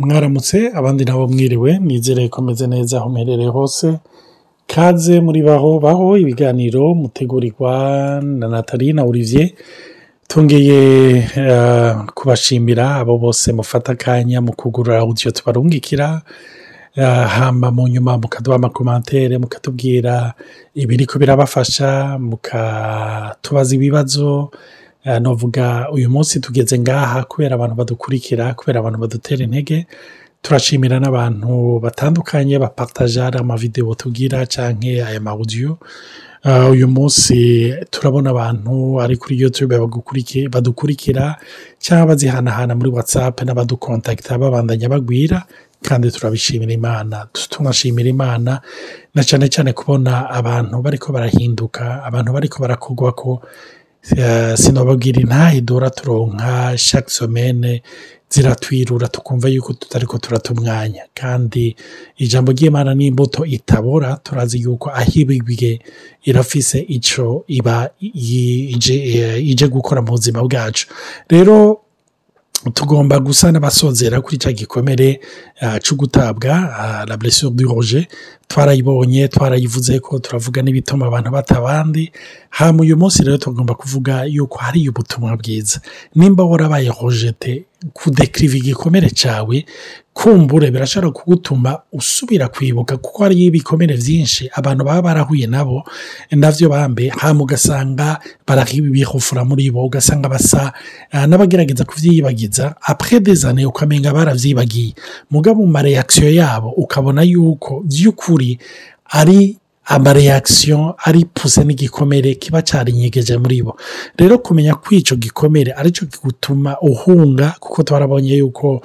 mwaramutse abandi nabo mwiriwe nizere ko meze neza aho muherereye hose. Kaze muri baho baho ibiganiro mutegurirwa na Nathalie na Olivier. Tongeye kubashimira abo bose mufata akanya mu kugurura audio tubarungikira. Hama mu nyuma mukaduha amakomantere mukatubwira ibiriko birabafasha mukatubaza ibibazo novuga uyu munsi tugeze ngaha kubera abantu badukurikira kubera abantu badutera intege turashimira n'abantu batandukanye bapataja amavidewo tugira canke aya mawudiyo uyu munsi turabona abantu ari kuri youtube badukurikira cyangwa bazihanahana muri whatsapp n'abadukontakita babandanya bagwira kandi turabishimira imana. Tunashimira imana na cyane cyane kubona abantu bariko barahinduka abantu bariko barakogwa ko sinababwira intahidura turonka chaque semaine ziratwirura tukumva yuko tutariko turata umwanya. Kandi ijambo ry'imana n'imbuto itabora turazi yuko aho ibibwe irafise ico iba ije gukora mu buzima bwacu. Rero tugomba gusa n'abasozera kuri cya gikomere cyo gutabwa la blessure du roger twarayibonye twarayivuze ko turavuga n'ibituma abantu bata abandi. Hama uyu munsi rero tugomba kuvuga yuko hari ubutumwa bwiza. Nimba warabaye rojete kudekiriva igikomere cyawe kumbure birashobora kugutuma usubira kwibuka kuko hariyo ibikomere byinshi abantu baba barahuye nabo na byo bambe. Hama ugasanga barabihufura muri bo ugasanga basa n'abagerageza kubyiyibagiza apure dezane ukamenga baravyibagiye. Mugabo mu mareyakisiyo yabo ukabona yuko by'ukuri ari amareyakisiyo ari puse n'igikomere kiba cyarinyegeje muri bo rero kumenya ko icyo gikomere ari cyo kigutuma uhunga kuko twarabonye yuko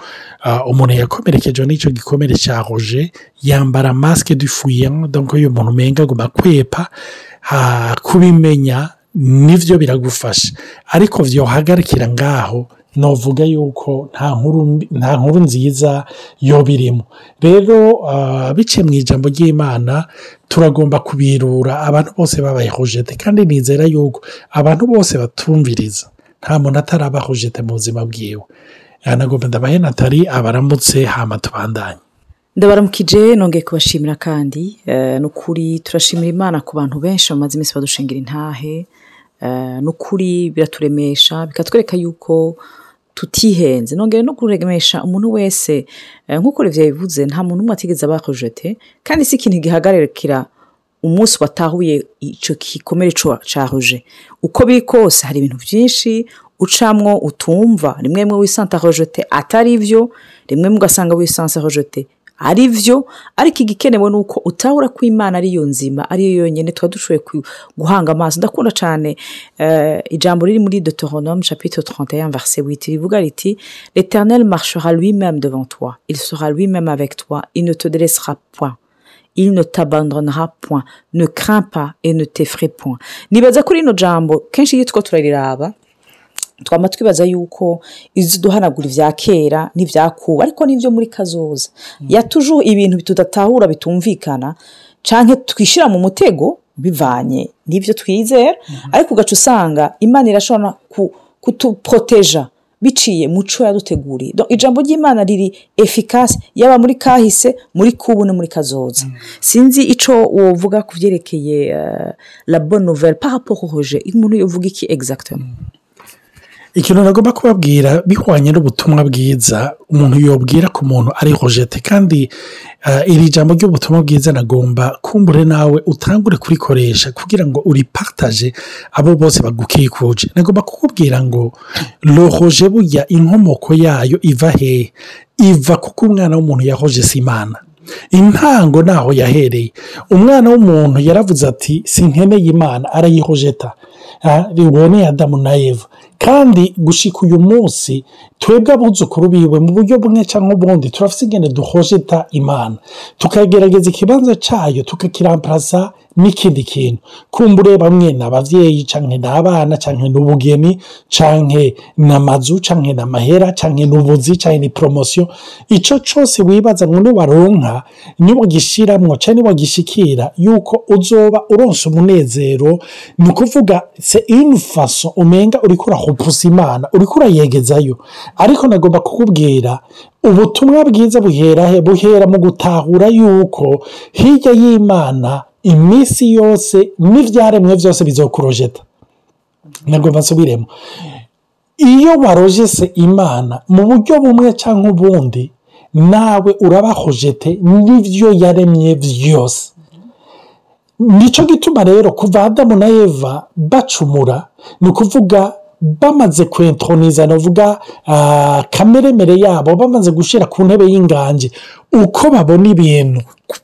umuntu yakomerekeje n'icyo gikomere cya roje yambara masike dufuye donko iyo umuntu umenga agomba kwepa kubimenya ni byo biragufasha. Ariko byohagarikira ngaho novuga yuko nta nkuru nziza yo birimo rero biciye mu ijambo ry'imana turagomba kubirura abantu bose babaye hojete kandi nizera yuko abantu bose batumviriza. Nta muntu ataraba hojete mu buzima bwiwe. Nagomba ndabahe natali abaramutse hama tubandanye. Ndabaramukije nongeye kubashimira kandi ni ukuri turashimira imana ku bantu benshi bamaze iminsi badushingira intahe. Ni ukuri biraturemesha bikatwereka yuko tutihenze. Nongere no kuremesha umuntu wese nk'uko revye bivuze nta muntu umwe atigeze aba rojete kandi si ikintu gihagarikira umunsi watahuye icyo gikomere ca roje uko biri kose hari ibintu byinshi ucamwo utumva. Rimwe rimwe wisanta rojete atari byo rimwe ugasanga wisanse rojete ari byo ariko igikenewe ni uko utahura ko imana ariyo nzima ariyo yonyine tuba dushoboye guhanga amaso. Ndakunda cyane ijambo riri muri deuteronome chapitre 31 verset 8 rivuga riti l'éternel marchera lui-même devant toi. Il sera lui-même avec toi. Il ne te dressera point. Il ne t'abandonnera point. Ne crains pas et ne t'effraie point. Nibaza kuri ino jambo kenshi iyo two turariraba twaba twibaza yuko izi duhanagura ibya kera n'ibyakuba ariko n'ibyo muri kazoza. Yatuje ibintu tudatahura bitumvikana cyangwa twishyira mu mutego bivanye n'ibyo twizera ariko ugaca usanga imana irashobora kutuporoteja biciye muco yaduteguriye. Ijambo ry'imana riri efikasi yaba muri kahise muri kubu no muri kazoza. Sinzi icyo wovuga ku byerekeye la bonne nouvelle parapohoje umuntu yovuga iki egizagitamo ikintu nagomba kubabwira bihwanye n'ubutumwa bwiza umuntu yobwira ku muntu ari rojete kandi iri jambo ry'ubutumwa bwiza nagomba kumbure nawe utangure kurikoresha kugira ngo uripataje abo bose bagukikuje. Nagomba kukubwira ngo roje burya inkomoko yayo iva hehe iva kuko umwana w'umuntu yahoje si imana intango naho yahereye. Umwana w'umuntu yaravuze ati sinkeneye imana arayihojeta. Riboneye adamu na eva. Kandi gushika uyu munsi twebwe abuzukuru biwe mu buryo bumwe cyangwa ubundi turafite ingene duhojeta imana. Tukagerageza ikibanza cyayo tukakiramparasa n'ikindi kintu. Kumbure bamwe ni ababyeyi cyangwa ni abana cyangwa ni ubugeni cyangwa ni amazu cyangwa ni amahera cyangwa ni ubuzi cyangwa ni poromosiyo icyo cyose wibaza ngo niwaronka niwagishyiramo cyangwa niwagishikira yuko uzoba uronsa umunezero ni ukuvuga se inifaso umenga uri kurahupusa imana uri kurayegezayo ariko nagomba kukubwira ubutumwa bwiza buhera he buhera mu gutahura yuko hirya y'imana iminsi yose n'ibyaremwe byose bizokurojeta. Ntabwo basubiremo iyo warojese imana mu buryo bumwe cyangwa ubundi nawe urabahojete n'ibyo yaremye byose ni cyo gituma rero kuva adamu na eva bacumura ni ukuvuga bamaze kwentroniza navuga kameremere yabo bamaze gushyira ku ntebe y'ingange uko babona ibintu.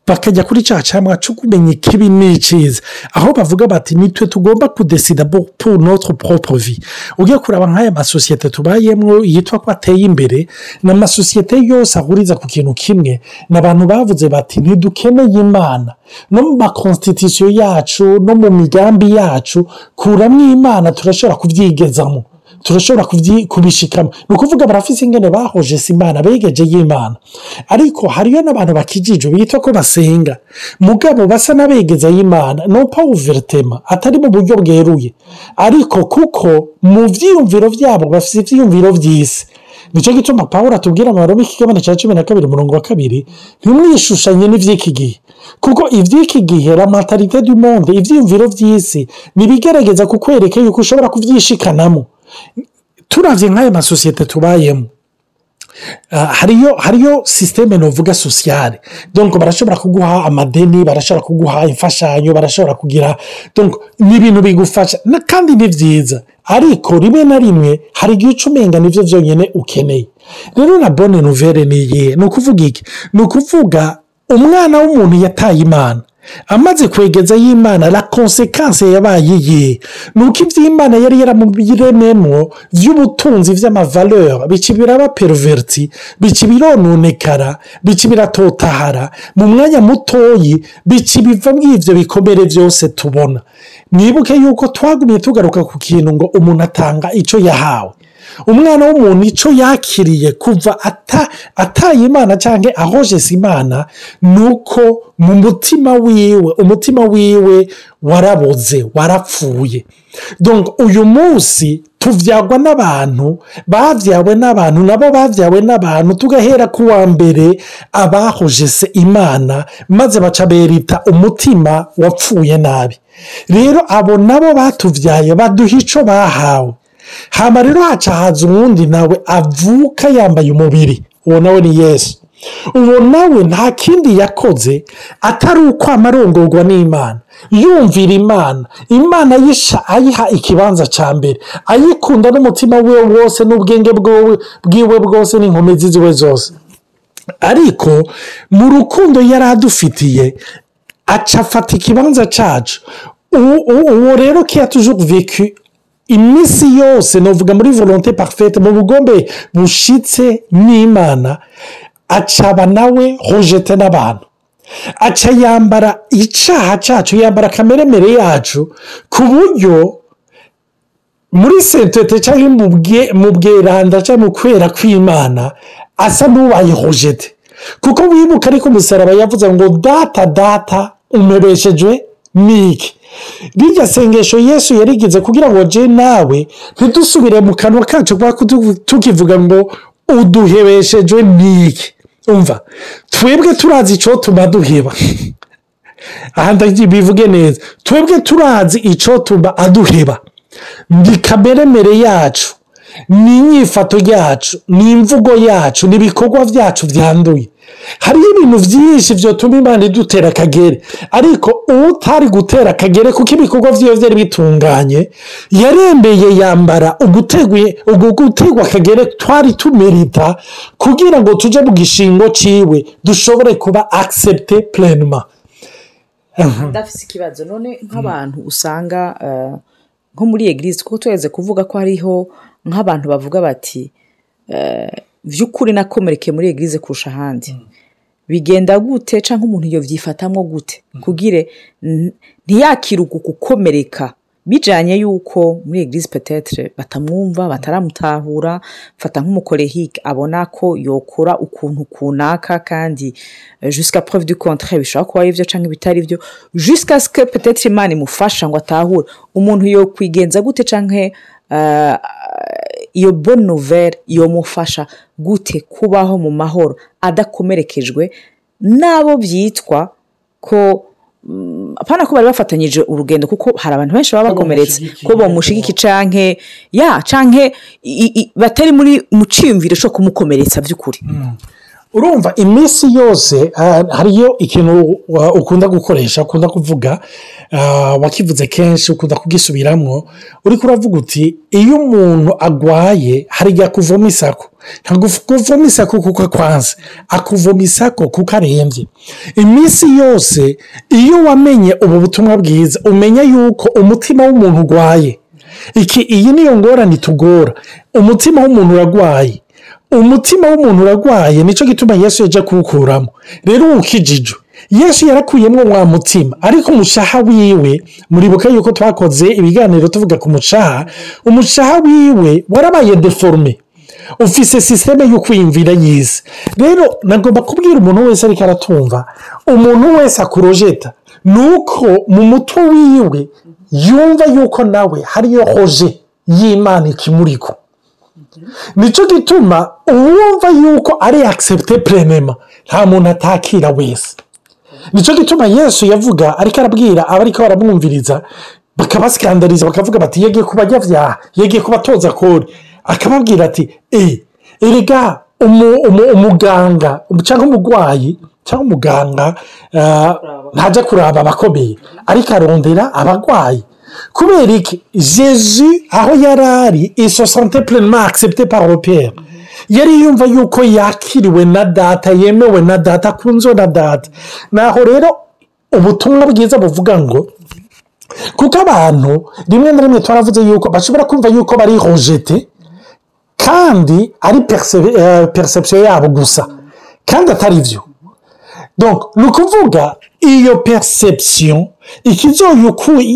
Bakajya kuri cya cyamwa cyo kumenya ikibi n'icyiza aho bavuga bati nitwe tugomba kudesida pour notre propre vie. Ugiye kureba nk'aya masosiyete tubayemo yitwa ko ateye imbere ni amasosiyete yose ahuriza ku kintu kimwe. Ni abantu bavuze bati ntidukeneye imana. No mu makonstitusiyo yacu no mu migambi yacu kuramo imana turashobora kubyigezamo turashobora kubishikamo ni ukuvuga barafise ingene bahoje si imana. Begeje y'imana ariko hariyo n'abantu bakijijwe bitwa ko basenga. Mugabo basa n'abegeza y'imana no pawuveritema atari mu buryo bweruye. Ariko kuko mu byiyumviro byabo bafite ibyiyumviro by'isi ni cyo gituma paul atubwira amabaro y'ikigabane cya cumi na kabiri umurongo wa kabiri ntimwishushanye n'iby'iki gihe. Kuko iby'iki gihe ramatarite du monde ibyiyumviro by'isi ntibigaragaza kukwereka yuko ushobora kubyishikanamo turabye nk'aya masosiyete tubayemo. Hariyo hariyo sisiteme navuga sosiyale donko barashobora kuguha amadeni barashobora kuguha imfashanyo barashobora kugira ni ibintu bigufasha. Kandi ni byiza ariko rimwe na rimwe hari igihe uca umenga ni byo byonyine ukeneye. Rero na bone nuvere ni iyihe? Ni ukuvuga iki? Ni ukuvuga umwana w'umuntu yataye imana. Amaze kwegeza y'imana la konsekanse yabaye iyihe ni uko iby'imana yari yaramubirememo by'ubutunzi by'amavaleur bica biraba peruveriti bica birononekara bica biratotahara. Mu mwanya mutoyi bica biva muri ibyo bikomere byose tubona. Mwibuke yuko twagumye tugaruka ku kintu ngo umuntu atanga icyo yahawe. Umwana w'umuntu icyo yakiriye kuva ataye imana cyangwa ahojese imana ni uko mu mutima wiwe umutima wiwe waraboze warapfuye. Uyu munsi tubyagwa n'abantu babyawe n'abantu nabo babyawe n'abantu tugahera ku wa mbere abahojese imana maze baca berita umutima wapfuye nabi. Rero abo nabo batubyaye baduha icyo bahawe. Hano rero haca haza uwundi nawe avuka yambaye umubiri. Uwo nawe ni yesu. Uwo nawe nta kindi yakoze atari uko amarongorwa n'imana. Yumvira imana. Imana ayiha ikibanza cya mbere. Ayikunda n'umutima we wose n'ubwenge bwiwe bwose n'inkomezi ziwe zose. Ariko mu rukundo yari adufitiye aca afata ikibanza cyacu uwo rero kiya tujuru veku iminsi yose navuga muri volonte parfete mu bugombe bushitse n'imana. Acaba nawe hojete n'abantu. Aca yambara icyaha cyacu yambara akameremere yacu ku buryo muri sentete cyangwa mu bweranda cyangwa mu kwera kw'imana asa n'ubaye hojete kuko wibuka ariko umusaraba yavuze ngo data data umebeshejwe n'iki rirya sengesho yesu yarigeze kugira ngo je nawe ntidusubire mu kanwa kacu kuko tukivuga ngo uduhebeshejwe n'iki umva twebwe turazi icyo tuba duheba. Aha bivuge neza. Twebwe turazi icyo tuba aduheba. Ni kameremere yacu ni inyifato yacu ni imvugo yacu ni ibikorwa byacu byanduye hariho ibintu byinshi byatuma imana idutera akagere. Ariko utari gutera akagere kuko ibikorwa byiwe byari bitunganye yarembeye yambara ugutegwa akagere twari tumerita kugira ngo tujye mu gishingo cyiwe dushobore kuba akisepte purenema ndafite ikibazo. None nk'abantu usanga nko muri egirizi kuko tuhereze kuvuga ko hariho nk'abantu bavuga bati by'ukuri nakomerekeye muri egirize kurusha ahandi. Bigenda gute cyangwa umuntu iyo byifatamo gute? Kugire ntiyakire uku gukomereka bijyanye y'uko muri egirize petetere batamwumva bataramutahura mfata nk'umukorehike abona ko yokora ukuntu kunaka kandi jusika porove du kontre bishobora kuba ari byo cyangwa ibitari byo jusika sike petetere imana imufasha ngo atahure umuntu yo kwigenza gute cyangwa iyo bonne nouvelle yomufasha gute kubaho mu mahoro adakomerekejwe n'abo byitwa ko mm, apana ko bari bafatanyije urugendo kuko hari abantu benshi baba Ko bakomeretse ko bamushigiki canke ya canke batari muri mu ciyumviro co kumukomeretsa by'ukuri. Urumva iminsi yose hariyo ikintu ukunda gukoresha ukunda kuvuga wakivuze kenshi ukunda kugisubiramo uri kuravuga uti iyo umuntu agwaye hari igihe akuvoma isako. Ntabwo kuvoma isako kuko akwanze akuvoma isako kuko arembye. Iminsi yose iyo wamenye ubu butumwa bwiza umenya yuko umutima w'umuntu urwaye iyi niyo ngorane itugora umutima w'umuntu uragwaye. Umutima w'umuntu uragwaye ni cyo gituma yesu yajya kuwukuramo rero ukijijwe yesu yarakuyemo wa mutima. Ariko umushaha wiwe muribuka yuko twakoze ibiganiro tuvuga ku mushaha umushaha wiwe warabaye deforume ufise sisiteme yo kwiyumvira yize rero nagomba kubwira umuntu wese ariko aratumva. Umuntu wese akurojeta ni uko mu mutwe wiwe yumva yuko nawe hariyo hoje y'imana ikimuriko. Ni cyo gituma uwumva yuko ari akisepute purenema nta muntu atakira wese. Nicyo gituma yesu yavuga ariko arabwira abariko baramwumviriza bakabasikandariza bakavuga bati yegeye ku banyabyaha yegeye ku batoza kode akababwira ati eee erega umu- umu- umuganga cyangwa umurwayi cyangwa umuganga ah, ntajya kuraba abakomeye. Ariko arondera abarwayi kubera iki? Jesu aho yari ari isosante purema akisepute paropere yari yumva yuko yakiriwe na data yemewe na data akunzwe na data. Naho rero ubutumwa bwiza buvuga ngo kuko abantu rimwe na rimwe twaravuze yuko bashobora kumva yuko bari hojete kandi ari perisepsiyo yabo gusa kandi atari byo ni ukuvuga iyo perisepsiyo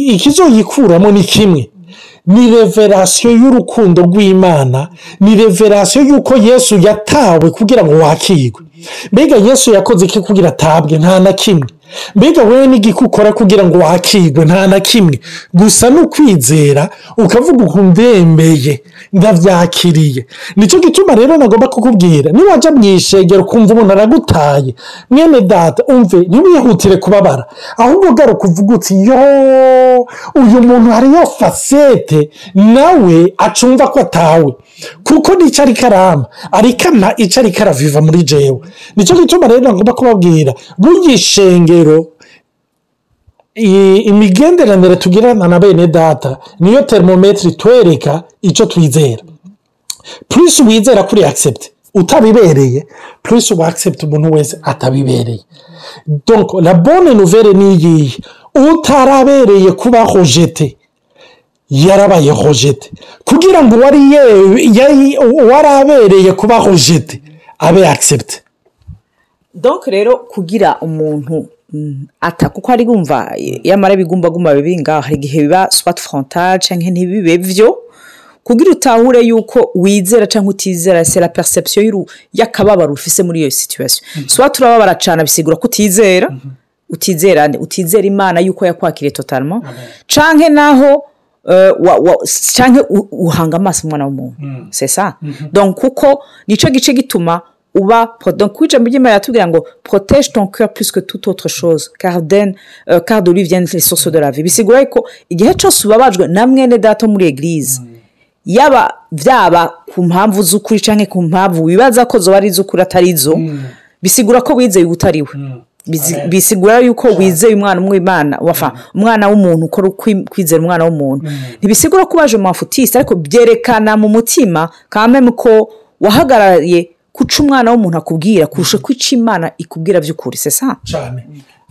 ikizoyikuramo ni kimwe. Ni reverasiyo y'urukundo rw'imana. Ni reverasiyo y'uko yesu yatawe kugira ngo wakirwe mbega yesu yakoze iki kugira atabwe? Nta na kimwe. Mbega wowe n'igiki ukora kugira ngo wakirwe nta na kimwe. Gusa ni ukwizera ukavuga uku ndembeye ndabyakiriye ni cyo gituma rero nagomba kukubwira niwajya mu ishengero ukumva umuntu aragutaye mwene data umve ntiwihutire kubabara. Ahubwo garuka uvuga uti yo uyu muntu hariyo fasete nawe acumva ko atawe. Kuko ni cyo ariko arama ariko icyo ariko araviva muri jewe. Nicyo gituma rero nagomba kubabwira burya i- imigenderanire tugirana na bene data niyo termometero itwereka icyo twizera. Purisi wizera kuri akisepute utabibereye purisi wakisepute umuntu wese atabibereye. Donc la bonne nouvelle ni iyihe utarabereye kuba hojete yarabaye hojete kugira ngo uwari abereye kuba hojete abe akisepute donc rero kugira umuntu ata kuko ari bumva yamara ibigumbagumba biri ngaho hari igihe biba swat frontal cyangwa ntibibe byo? Kugira utahure yuko wizera cyangwa utizera la perception y'akababaro ufise muri iyo situation. Swat urababara cyane bisigura ko utizera utizera nde? utizera imana yuko yakwakiriye totalement. Canke naho wa- wa- canke u- uhanga amaso umwana w'umuntu. C'est ça. Donc kuko nico gice gituma uba pro- donc ku ijambo ry'imana yatubwira ngo protège ton cœur plus que toute autre chose car den euh, car de lui viennent les sources de la vie. Bisigura ko igihe cyose ubabajwe na mwene data muri eglise yaba byaba ku mpamvu z'ukuri cyangwa ku mpamvu wibaza ko zoba ari iz'ukuri atari izo bisigura ko wizeye Bizi- Amen. bisigura yuko wizeye umwana w'imana wafa umwana w'umuntu ukora kwizera umwana w'umuntu. Ntibisigura ko waje mu mafutisi ariko byerekana mu mutima kameme ko wahagarariye kuca umwana w'umuntu akubwira kurusha ko ica imana ikubwira by'ukuri sesa cyane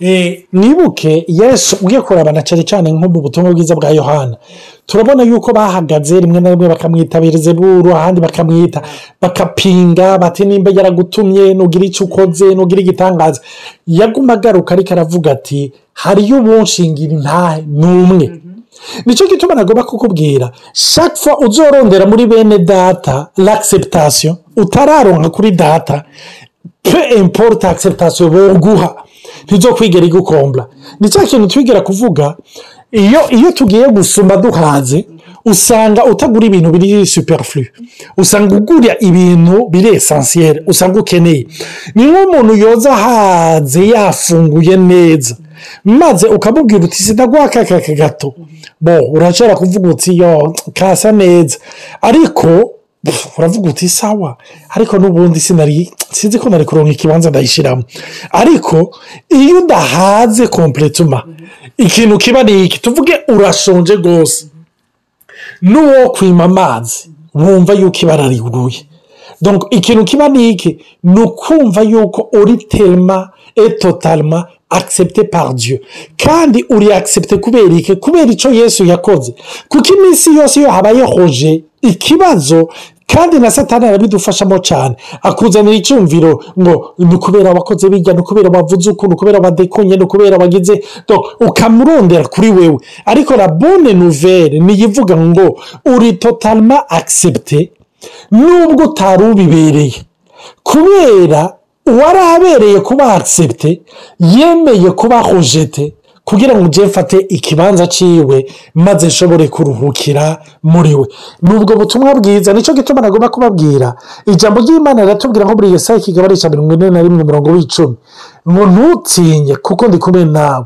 Eh, mwibuke yesu ugiye kurabana cyane cyane nko mu butumwa bwiza bwa yohana. Turabona yuko bahagaze rimwe na rimwe bakamwitabiriza buru ahandi bakamwita bakapinga bati nimba yaragutumye nugira icyo ukoze nugira igitangaza. Yaguma agaruka ariko aravuga ati hariyo ubunshingira intahe ni umwe. Nicyo gituma nagomba kukubwira fois uzorondera muri bene data l'acceptation utararonka kuri data. Pe importe acceptation boguha ntizokwigera igukombla. Ni cya kintu twigera kuvuga iyo iyo tugiye gusoma duhaze usanga utagura ibintu biri superflu. Usanga ugura ibintu biri esansiyeri usanga ukeneye. Ni nk'umuntu yoza ahaze yafunguye neza maze ukamubwira uti sinagwa aka gato. Bo urashobora kuvuga uti yo kasa neza. Ariko uravuga uti sawa. Ariko n'ubundi sinzi ko nari kuronka ikibanza ndayishyiramo. Ariko iyo udahaze kompletuma ikintu kiba ni iki? Tuvuge urashonje rwose. N'uwo kwima amazi wumva yuko ibara riguye ikintu kiba ni iki? Ni ukumva yuko uri terima etotarima akisepte par Dieu. Kandi uri akisepte kubera iki? Kubera icyo yesu yakoze. Kuko iminsi yose iyo habaye hoje ikibazo kandi na satani arabidufashamo cyane. Akuzanira icyumviro ngo ni ukubera abakozi bijya ni ukubera bavuze uku ni ukubera badekonye ni ukubera bagize ukamurondera kuri wewe. Ariko la bonne nouvelle niyo ivuga ngo uri totalima akisepte nubwo utari ubibereye. Kubera uwari abereye kuba akisepte yemeye kuba hojete kugira ngo ujye mfate ikibanza cyiwe maze nshobore kuruhukira muri we ni ubwo butumwa bwiza ni cyo gituma nagomba kubabwira ijambo ry'imana riratubwira nko buri saha ikigabane cya mirongo ine na rimwe umurongo w'icumi ngo ntutinye kuko ndi kumwe nawe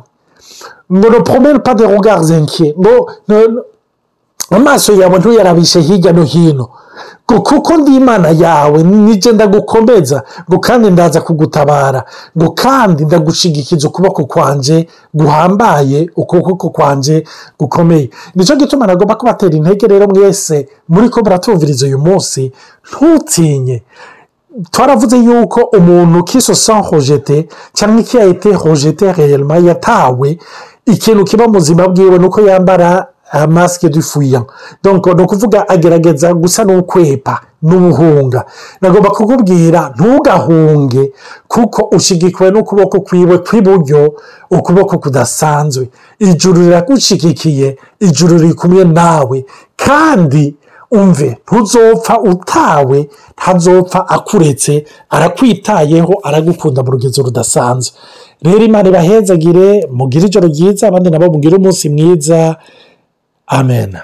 ngo no poromere pade rugazenke ngo amaso yawe ntuyarabishe hirya no hino kuko ndi imana yawe nijye ndagukomeza. Ngo kandi ndaza kugutabara. Ngo kandi ndagushigikiza ukuboko kwanjye guhambaye ukuboko kwanjye gukomeye. Nicyo gituma nagomba kubatera intege rero mwese muri ko muratuviriza uyu munsi ntutinye. Twaravuze yuko umuntu kisosa hojete cyangwa ikiyahite hojete reyerima yatawe ikintu kiba mu buzima bwiwe ni uko yambara masike dufuya ni ukuvuga agerageza gusa n'ukwepa n'ubuhunga. Nagomba kukubwira ntugahunge kuko ushyigikiwe n'ukuboko kwiwe kw'iburyo ukuboko kudasanzwe. Ijuru riragushyigikiye ijuru riri kumwe nawe. Kandi umve ntuzopfa utawe ntazopfa akuretse arakwitayeho aragukunda mu rugendo rudasanzwe. Rero imana ibahezagire mugire ijoro ryiza abandi nabo mugire umunsi mwiza. Amen.